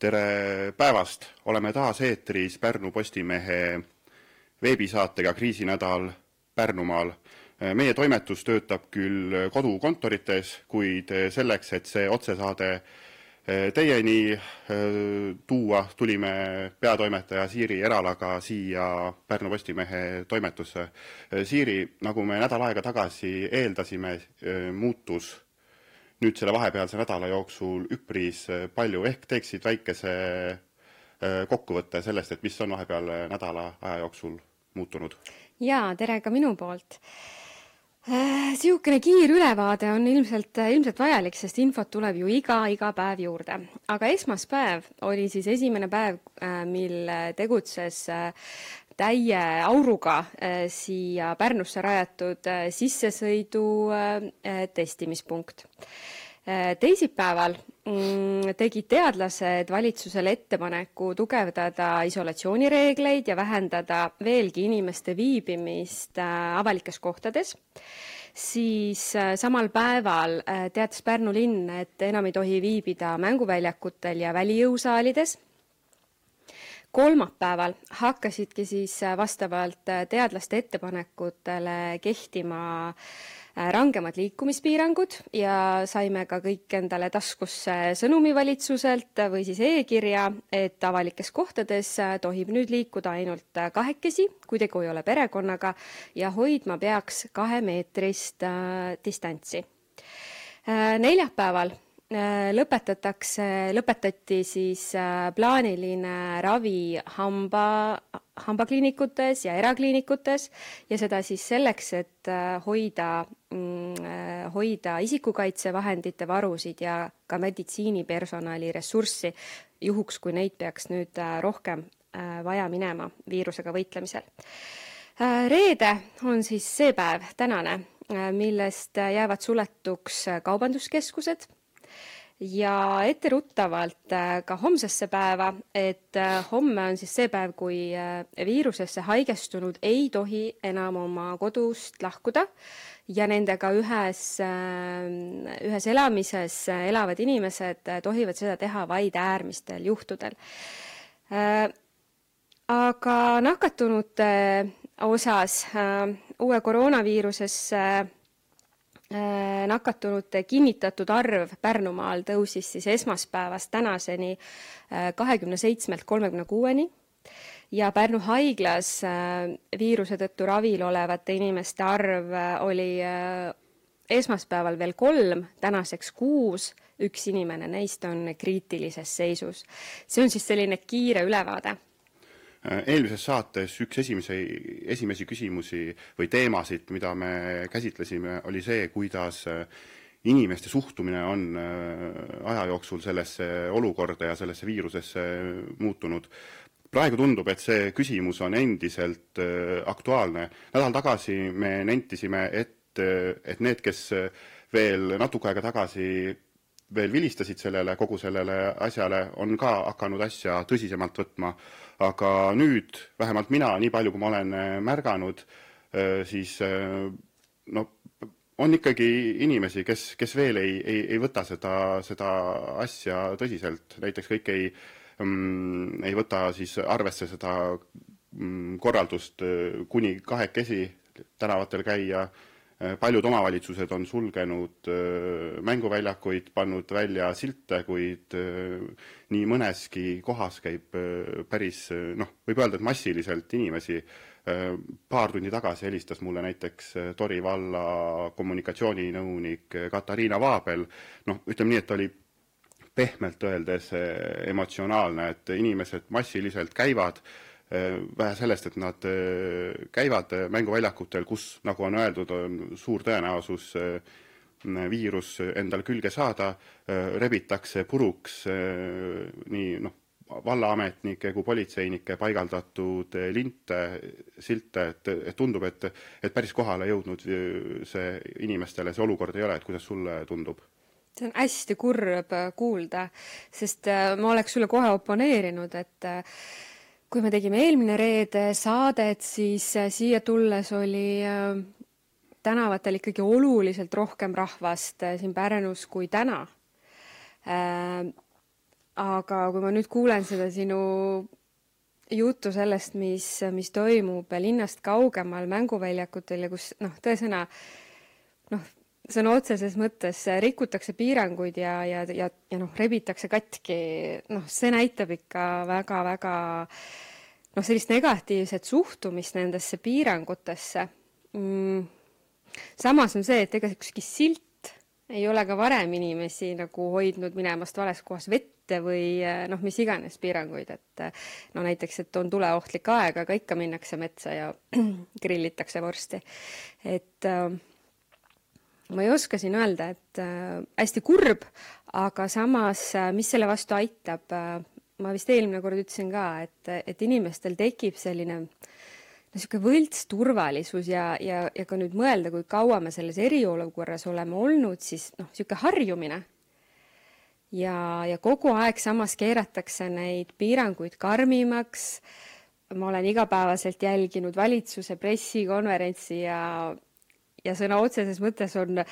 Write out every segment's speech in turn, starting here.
tere päevast, oleme taas eetris Pärnu Postimehe veebisaatega Kriisinädal Pärnumaal. meie toimetus töötab küll kodukontorites, kuid selleks, et see otsesaade teieni tuua, tulime peatoimetaja Siiri Eralaga siia Pärnu Postimehe toimetusse. Siiri, nagu me nädal aega tagasi eeldasime, muutus nüüd selle vahepealse nädala jooksul üpris palju, ehk teeksid väikese kokkuvõtte sellest, et mis on vahepeal nädala aja jooksul muutunud? jaa, tere ka minu poolt niisugune kiirülevaade on ilmselt, ilmselt vajalik, sest infot tuleb ju iga, iga päev juurde. aga esmaspäev oli siis esimene päev, mil tegutses täie auruga siia Pärnusse rajatud sissesõidu testimispunkt. teisipäeval mm, tegid teadlased valitsusele ettepaneku tugevdada isolatsioonireegleid ja vähendada veelgi inimeste viibimist avalikes kohtades siis samal päeval teatas Pärnu linn, et enam ei tohi viibida mänguväljakutel ja välijõusaalides. Kolmapäeval hakkasidki siis vastavalt teadlaste ettepanekutele kehtima äh, rangemad liikumispiirangud ja saime ka kõik endale taskusse sõnumi valitsuselt või siis e-kirja, et avalikes kohtades tohib nüüd liikuda ainult kahekesi, kui tegu ei ole perekonnaga ja hoidma peaks kahemeetrist äh, distantsi äh,. neljapäeval Äh, lõpetatakse, lõpetati siis äh, plaaniline ravi hamba, hambakliinikutes ja erakliinikutes ja seda siis selleks, et äh, hoida, mm, hoida isikukaitsevahendite varusid ja ka meditsiinipersonali ressurssi, juhuks kui neid peaks nüüd rohkem vaja minema viirusega võitlemisel. reede on siis see päev, tänane, millest jäävad suletuks kaubanduskeskused ja etteruttavalt äh, ka homsesse päeva, et äh, homme on siis see päev, kui äh, viirusesse haigestunud ei tohi enam oma kodust lahkuda ja nendega ühes, ühes elamises elavad inimesed tohivad seda teha vaid äärmistel juhtudel. aga nakatunute osas uue koroonaviirusesse nakatunute kinnitatud arv Pärnumaal tõusis siis esmaspäevast tänaseni äh, kahekümne seitsmelt kolmekümne kuueni. Ja Pärnu haiglas äh, viiruse tõttu ravil olevate inimeste arv oli esmaspäeval veel kolm, tänaseks kuus, üks inimene neist on kriitilises seisus. see on siis selline kiire ülevaade. Äh, eelmises saates üks esimese, esimesi küsimusi või teemasid, mida me käsitlesime, oli see, kuidas äh, inimeste suhtumine on äh, aja jooksul sellesse olukorda ja sellesse viirusesse muutunud. praegu tundub, et see küsimus on endiselt aktuaalne. nädal tagasi me nentisime, et, et need, kes veel natuke aega tagasi veel vilistasid sellele, kogu sellele asjale, on ka hakanud asja tõsisemalt võtma aga nüüd vähemalt mina, nii palju kui ma olen äh, märganud, äh, siis äh, no on ikkagi inimesi, kes, kes veel ei, ei, ei võta seda, seda asja tõsiselt, näiteks kõik ei mm,, ei võta siis arvesse seda mm, korraldust kuni kahekesi tänavatel käia paljud omavalitsused on sulgenud äh, mänguväljakuid, pannud välja silte, kuid äh, nii mõneski kohas käib päris noh, võib öelda, et massiliselt inimesi. paar tundi tagasi helistas mulle näiteks Tori valla kommunikatsiooninõunik Katariina Vaabel, noh, ütleme nii, et oli pehmelt öeldes emotsionaalne, et inimesed massiliselt käivad Äh, vähe sellest, et nad äh, käivad äh, mänguväljakutel, kus, nagu on öeldud, on suur tõenäosus viirus endale külge saada, rebitakse puruks nii noh, vallaametnike kui politseinike paigaldatud linte, silte, et, et tundub, et, et päris kohale jõudnud see inimestele see olukord ei ole, et kuidas sulle tundub? see on hästi kurb kuulda, sest ma oleks sulle kohe oponeerinud, et kui me tegime eelmine reede saadet, siis äh, siia tulles oli äh, tänavatel ikkagi oluliselt rohkem rahvast äh, siin Pärnus kui täna. aga kui ma nüüd kuulen seda sinu juttu sellest, mis, mis toimub linnast kaugemal mänguväljakutel ja kus noh, tõesõna sõna otseses mõttes rikutakse piiranguid ja, ja, ja, ja noh, rebitakse katki, noh, see näitab ikka väga-väga noh, sellist negatiivset suhtumist nendesse piirangutesse. Mm.. samas on see, et ega ükski silt ei ole ka varem inimesi nagu hoidnud minemast vales kohas vette või noh, mis iganes piiranguid, et no näiteks, et on tuleohtlik aeg, aga ikka minnakse metsa ja grillitakse vorsti. et äh, ma ei oska siin öelda, et äh, hästi kurb, aga samas, äh, mis selle vastu aitab äh,, ma vist eelmine kord ütlesin ka, et, et inimestel tekib selline niisugune võlts turvalisus ja, ja, ja ka nüüd mõelda, kui kaua me selles eriolukorras oleme olnud, siis noh, niisugune harjumine. ja, ja kogu aeg samas keeratakse neid piiranguid karmimaks. ma olen igapäevaselt jälginud valitsuse pressikonverentsi ja, ja sõna otseses mõttes on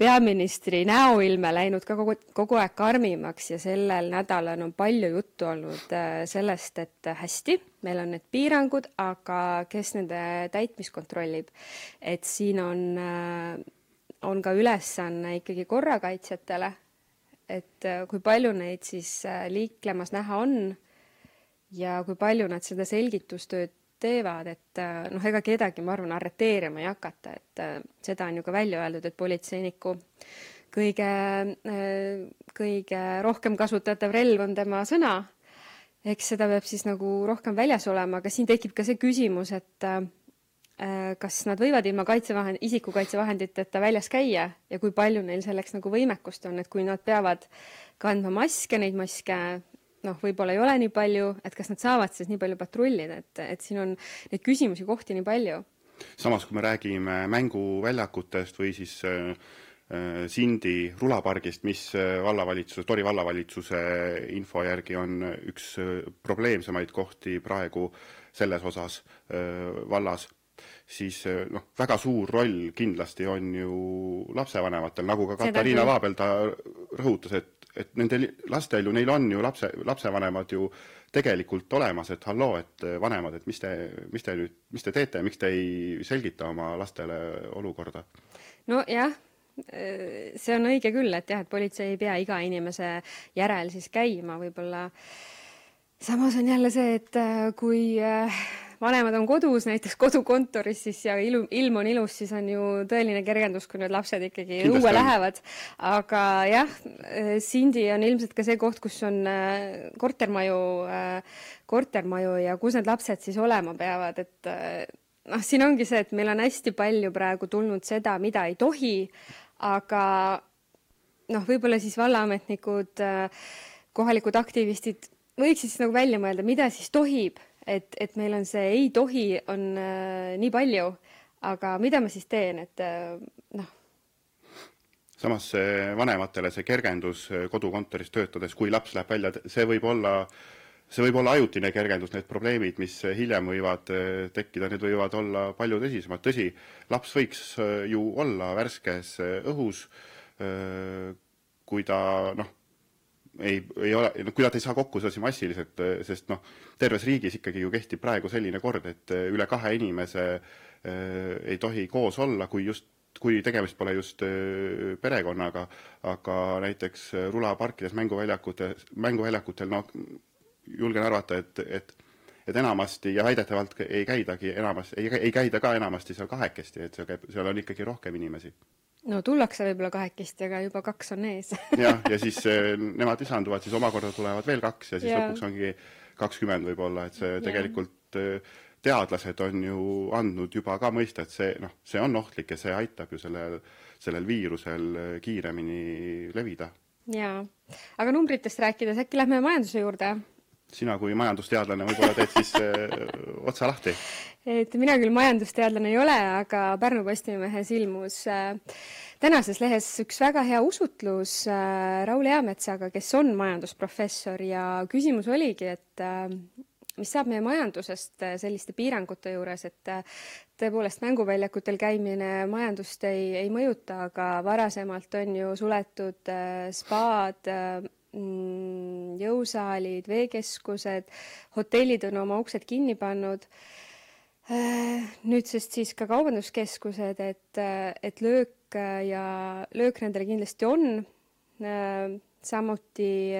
peaministri näoilme läinud ka kogu, kogu aeg karmimaks ja sellel nädalal on palju juttu olnud äh, sellest, et hästi, meil on need piirangud, aga kes nende täitmist kontrollib. et siin on, äh, on ka ülesanne ikkagi korrakaitsjatele, et äh, kui palju neid siis liiklemas näha on ja kui palju nad seda selgitustööd teevad, et äh, noh, ega kedagi, ma arvan, arreteerima ei hakata, et äh, seda on ju ka välja öeldud, et politseiniku kõige, äh, kõige rohkem kasutatav relv on tema sõna. eks seda peab siis nagu rohkem väljas olema, aga siin tekib ka see küsimus, et kas nad võivad ilma kaitsevahend, isikukaitsevahenditeta väljas käia ja kui palju neil selleks nagu võimekust on, et kui nad peavad kandma maske, neid maske noh, võib-olla ei ole nii palju, et kas nad saavad siis nii palju patrullida, et, et siin on neid küsimusi, kohti nii palju. samas, kui me räägime mänguväljakutest või siis äh, äh Sindi rulapargist, mis äh, vallavalitsuse, Tori vallavalitsuse info järgi on üks äh, probleemsemaid kohti praegu selles osas äh, vallas, siis noh, väga suur roll kindlasti on ju lapsevanematel, nagu ka Katariina Vaabel ta rõhutas, et et nendel lastel ju, neil on ju lapse, lapsevanemad ju tegelikult olemas, et halloo, et vanemad, et mis te, mis te nüüd, mis te teete, miks te ei selgita oma lastele olukorda? nojah, see on õige küll, et jah, et politsei ei pea iga inimese järel siis käima, võib-olla samas on jälle see, et kui vanemad on kodus, näiteks kodukontoris siis ja ilu, ilm on ilus, siis on ju tõeline kergendus, kui need lapsed ikkagi Kindlasti õue on. lähevad. aga jah, Sindi on ilmselt ka see koht, kus on äh, kortermaju, äh, kortermaju ja kus need lapsed siis olema peavad, et noh, siin ongi see, et meil on hästi palju praegu tulnud seda, mida ei tohi, aga noh, võib-olla siis vallaametnikud, kohalikud aktivistid võiksid siis nagu välja mõelda, mida siis tohib et, et meil on see ei tohi, on äh, nii palju, aga mida ma siis teen, et äh, noh. samas vanematele see kergendus äh, kodukontoris töötades, kui laps läheb välja, see võib olla see võib olla ajutine kergendus, need probleemid, mis hiljem võivad äh, tekkida, need võivad olla palju tõsisemad, tõsi, laps võiks äh, ju olla värskes õhus, kui ta noh, ei, ei ole, no kui nad ei saa kokku sedasi massiliselt, sest noh, terves riigis ikkagi ju kehtib praegu selline kord, et üle kahe inimese äh, ei tohi koos olla, kui just kui tegemist pole just perekonnaga, aga näiteks rulaparkides, mänguväljakutes, mänguväljakutel noh, julgen arvata, et, et et enamasti ja väidetavalt ei käidagi enamasti, ei, ei käida ka enamasti seal kahekesti, et seal käib, seal on ikkagi rohkem inimesi no tullakse võib-olla kahekesti, aga juba kaks on ees jah, ja siis äh, nemad lisanduvad, siis omakorda tulevad veel kaks ja siis ja. lõpuks ongi kakskümmend võib-olla, et see tegelikult äh, teadlased on ju andnud juba ka mõista, et see noh, see on ohtlik ja see aitab ju sellel, sellel viirusel äh, kiiremini levida. jaa, aga numbritest rääkides, äkki lähme majanduse juurde? Sina kui majandusteadlane võib-olla teed siis öö, otsa lahti. Et mina küll majandusteadlane ei ole, aga Pärnu Postimehes ilmus äh, tänases lehes üks väga hea usutlus äh, Raul Eametsaga, kes on majandusprofessor ja küsimus oligi, et äh, mis saab meie majandusest äh, selliste piirangute juures, et äh, tõepoolest mänguväljakutel käimine majandust ei, ei mõjuta, aga varasemalt on ju suletud äh, spaad, mm, jõusaalid, veekeskused, hotellid on oma uksed kinni pannud. nüüdsest siis ka kaubanduskeskused, et, et löök ja löök nendele kindlasti on. samuti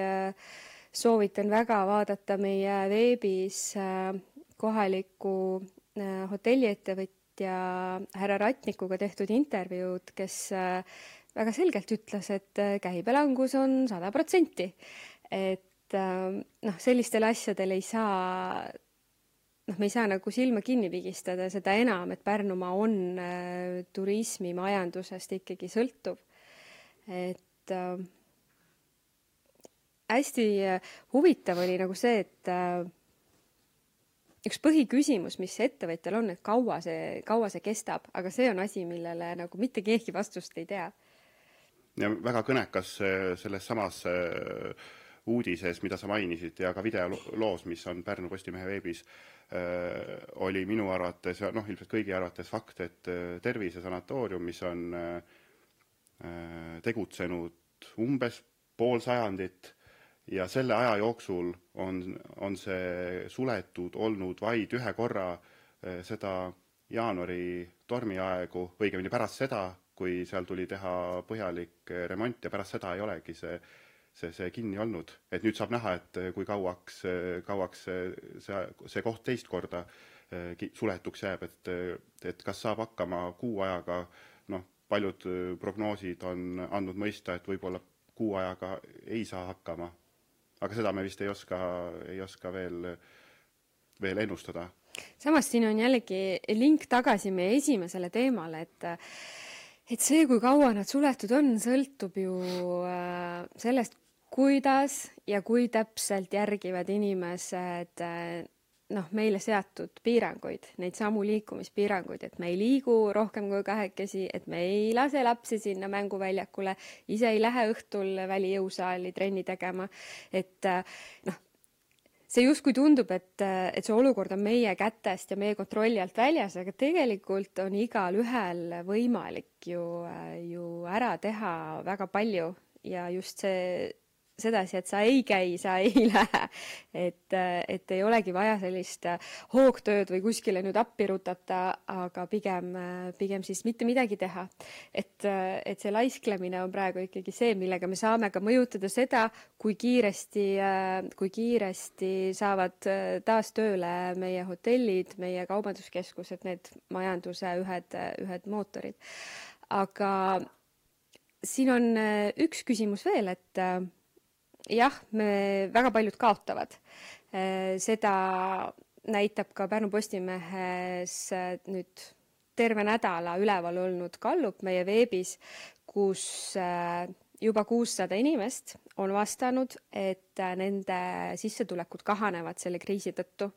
soovitan väga vaadata meie veebis kohaliku hotelliettevõtja härra Ratnikuga tehtud intervjuud, kes väga selgelt ütles, et äh, käibelangus on sada protsenti. Et äh, noh, sellistel asjadel ei saa, noh, me ei saa nagu silma kinni pigistada, seda enam, et Pärnumaa on äh, turismimajandusest ikkagi sõltuv. et äh, hästi huvitav oli nagu see, et äh, üks põhiküsimus, mis ettevõtjal on, et kaua see, kaua see kestab, aga see on asi, millele nagu mitte keegi vastust ei tea ja väga kõnekas selles samas äh, uudises, mida sa mainisid, ja ka videoloos, mis on Pärnu Postimehe veebis, äh, oli minu arvates ja noh, ilmselt kõigi arvates fakt, et äh, Tervisesanatoorium, mis on tegutsenud umbes pool sajandit ja selle aja jooksul on, on see suletud olnud vaid ühe korra, seda jaanuari tormiaegu, õigemini pärast seda, kui seal tuli teha põhjalik remont ja pärast seda ei olegi see, see, see kinni olnud. et nüüd saab näha, et kui kauaks, kauaks see, see koht teist korda eh, suletuks jääb, et, et kas saab hakkama kuu ajaga, noh, paljud prognoosid on andnud mõista, et võib-olla kuu ajaga ei saa hakkama. aga seda me vist ei oska, ei oska veel, veel ennustada samas siin on jällegi link tagasi meie esimesele teemale, et et see, kui kaua nad suletud on, sõltub ju äh, sellest, kuidas ja kui täpselt järgivad inimesed äh, noh, meile seatud piiranguid, neid samu liikumispiiranguid, et me ei liigu rohkem kui kahekesi, et me ei lase lapsi sinna mänguväljakule, ise ei lähe õhtul välijõusaali trenni tegema, et äh, noh, see justkui tundub, et, et see olukord on meie kätest ja meie kontrolli alt väljas, aga tegelikult on igalühel võimalik ju, ju ära teha väga palju. Ja just see sedasi, et sa ei käi, sa ei lähe. et, et ei olegi vaja sellist hoogtööd või kuskile nüüd appi rutata, aga pigem, pigem siis mitte midagi teha. et, et see laisklemine on praegu ikkagi see, millega me saame ka mõjutada seda, kui kiiresti, kui kiiresti saavad taas tööle meie hotellid, meie kaubanduskeskused, need majanduse ühed, ühed mootorid. aga siin on üks küsimus veel, et jah, me, väga paljud kaotavad. Äh, seda näitab ka Pärnu Postimehes äh, nüüd terve nädala üleval olnud gallup meie veebis, kus äh, juba kuussada inimest on vastanud, et nende sissetulekud kahanevad selle kriisi tõttu.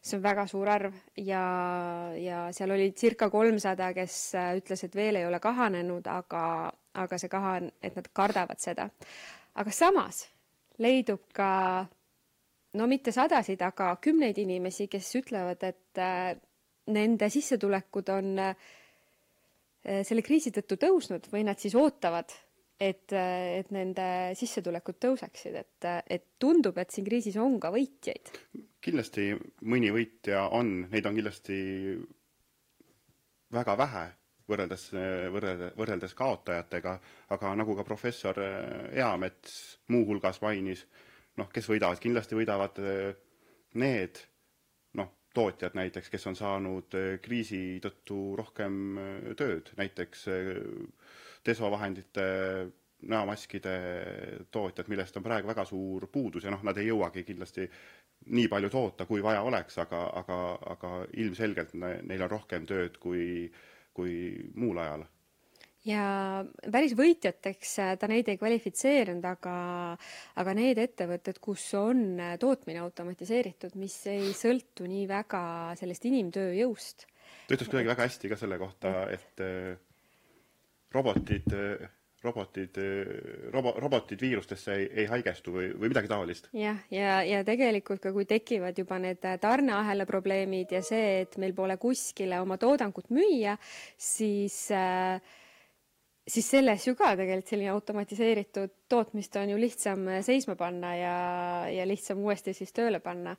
see on väga suur arv ja, ja seal oli circa kolmsada, kes ütles, et veel ei ole kahanenud, aga, aga see kahan-, et nad kardavad seda. aga samas leidub ka no mitte sadasid, aga kümneid inimesi, kes ütlevad, et äh, nende sissetulekud on äh, selle kriisi tõttu tõusnud või nad siis ootavad, et, äh, et nende sissetulekud tõuseksid, et, et tundub, et siin kriisis on ka võitjaid. kindlasti mõni võitja on, neid on kindlasti väga vähe võrreldes, võrreldes, võrreldes kaotajatega, aga nagu ka professor Eamets muuhulgas mainis, noh, kes võidavad, kindlasti võidavad eh, need noh, tootjad näiteks, kes on saanud eh, kriisi tõttu rohkem tööd, näiteks desovahendite näomaskide tootjad, millest on praegu väga suur puudus ja noh, nad ei jõuagi kindlasti nii palju toota, kui vaja oleks, aga, aga, aga ilmselgelt neil on rohkem tööd kui äh, kui muul ajal. ja päris võitjateks äh, ta neid ei kvalifitseerinud, aga, aga need ettevõtted, kus on äh, tootmine automatiseeritud, mis ei sõltu nii väga sellest inimtööjõust. ta ütles kuidagi väga hästi ka selle kohta, et äh, robotid robotid, robo-, robotid viirustesse ei, ei haigestu või, või midagi taolist. jah, ja, ja, ja tegelikult ka, kui tekivad juba need tarneahela probleemid ja see, et meil pole kuskile oma toodangut müüa, siis äh, siis selles ju ka tegelikult selline automatiseeritud tootmist on ju lihtsam seisma panna ja, ja lihtsam uuesti siis tööle panna.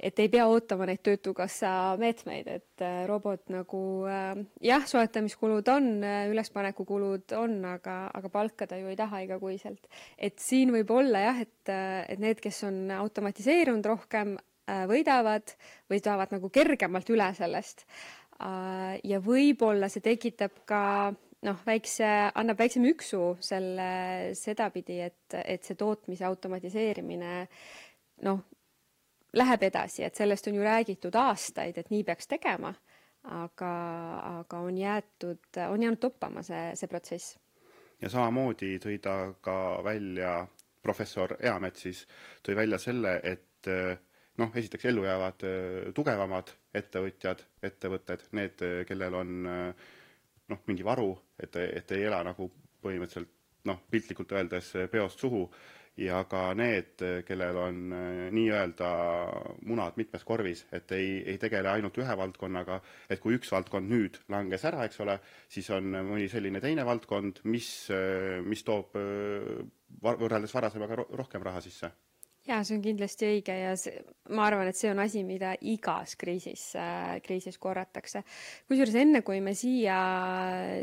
et ei pea ootama neid Töötukassa meetmeid, et äh, robot nagu äh, jah, soetamiskulud on, äh, ülespanekukulud on, aga, aga palka ta ju ei taha igakuiselt. et siin võib olla jah, et, et need, kes on automatiseerunud rohkem, võidavad või saavad nagu kergemalt üle sellest. ja võib-olla see tekitab ka noh, väikse, annab väikse müksu selle sedapidi, et, et see tootmise automatiseerimine noh, läheb edasi, et sellest on ju räägitud aastaid, et nii peaks tegema, aga, aga on jäetud, on jäänud toppama see, see protsess. ja samamoodi tõi ta ka välja, professor Eamets siis tõi välja selle, et noh, esiteks ellu jäävad tugevamad ettevõtjad, ettevõtted, need, kellel on äh, noh, mingi varu, et, et ei ela nagu põhimõtteliselt noh, piltlikult öeldes peost suhu. Ja ka need, kellel on äh, nii-öelda munad mitmes korvis, et ei, ei tegele ainult ühe valdkonnaga, et kui üks valdkond nüüd langes ära, eks ole, siis on mõni selline teine valdkond, mis, äh, mis toob äh, võrreldes varasemaga rohkem raha sisse jaa, see on kindlasti õige ja see, ma arvan, et see on asi, mida igas kriisis äh,, kriisis korratakse. kusjuures enne, kui me siia,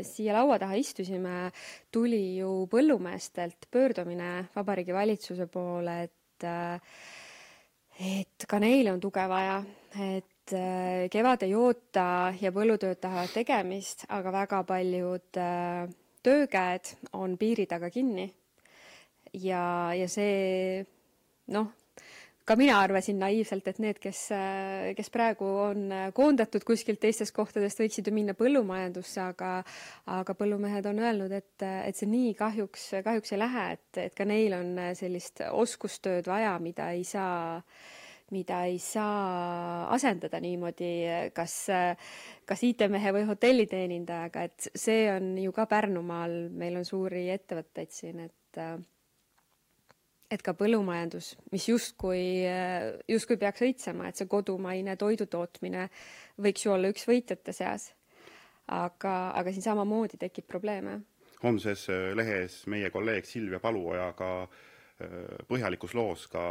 siia laua taha istusime, tuli ju põllumeestelt pöördumine Vabariigi Valitsuse poole, et äh, et ka neile on tuge vaja, et äh, kevad ei oota ja põllutööd tahavad tegemist, aga väga paljud äh, töökäed on piiri taga kinni. ja, ja see noh, ka mina arvasin naiivselt, et need, kes, kes praegu on koondatud kuskilt teistest kohtadest, võiksid ju minna põllumajandusse, aga aga põllumehed on öelnud, et, et see nii kahjuks, kahjuks ei lähe, et, et ka neil on sellist oskustööd vaja, mida ei saa mida ei saa asendada niimoodi, kas, kas IT-mehe või hotelliteenindajaga, et see on ju ka Pärnumaal, meil on suuri ettevõtteid siin, et et ka põllumajandus, mis justkui, justkui peaks õitsema, et see kodumaine toidutootmine võiks ju olla üks võitjate seas. aga, aga siin samamoodi tekib probleeme. homses äh, lehes meie kolleeg Silvia Paluoja ka äh, põhjalikus loos ka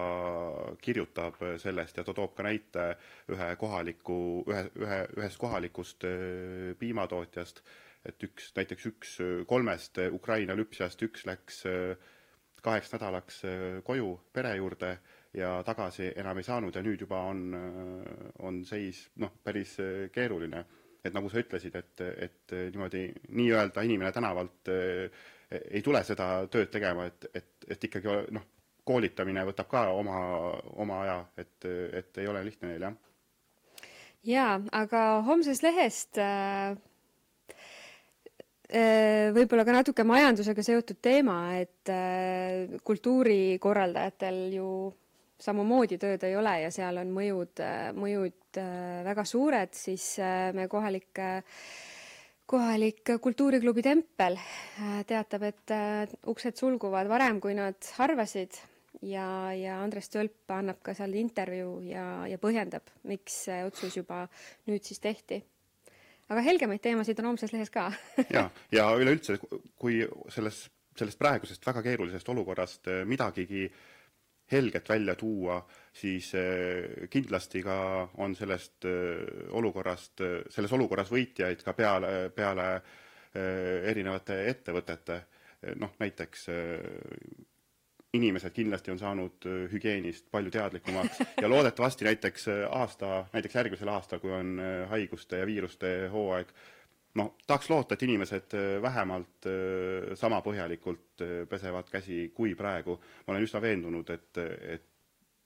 kirjutab sellest ja ta toob ka näite ühe kohaliku, ühe, ühe, ühest kohalikust äh, piimatootjast, et üks, näiteks üks kolmest Ukraina lüpsjast, üks läks äh, kaheks nädalaks äh, koju pere juurde ja tagasi enam ei saanud ja nüüd juba on, äh, on seis noh, päris äh, keeruline. et nagu sa ütlesid, et, et niimoodi nii-öelda inimene tänavalt ei tule seda tööd tegema, et, et, et ikkagi noh, koolitamine võtab ka oma, oma aja, et, et ei ole lihtne neil, jah. jaa, aga homsest lehest äh võib-olla ka natuke majandusega seotud teema, et äh, kultuurikorraldajatel ju samamoodi tööd ei ole ja seal on mõjud, äh, mõjud väga suured, siis meie kohalik, kohalik kultuuriklubi Tempel teatab, et uksed sulguvad varem, kui nad arvasid. Ja, ja Andres Tölp annab ka seal intervjuu ja, ja põhjendab, miks see otsus juba nüüd siis tehti aga helgemaid teemasid on homses lehes ka. Ja, ja üleüldse, kui selles, sellest praegusest väga keerulisest olukorrast eh, midagigi helget välja tuua, siis eh, kindlasti ka on sellest eh, olukorrast, selles olukorras võitjaid ka peale, peale erinevate ettevõtete, noh näiteks inimesed kindlasti on saanud äh, hügieenist palju teadlikumaks ja loodetavasti näiteks äh, aasta, näiteks järgmisel aastal, kui on äh, haiguste ja viiruste hooaeg, noh, tahaks loota, et inimesed vähemalt sama põhjalikult pesevad käsi kui praegu. ma olen üsna veendunud, et, et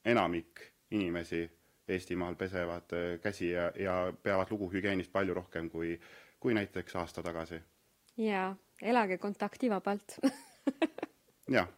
enamik inimesi Eestimaal pesevad käsi ja, ja peavad lugu hügieenist palju rohkem kui, kui näiteks aasta tagasi. jaa, elage kontaktivabalt jah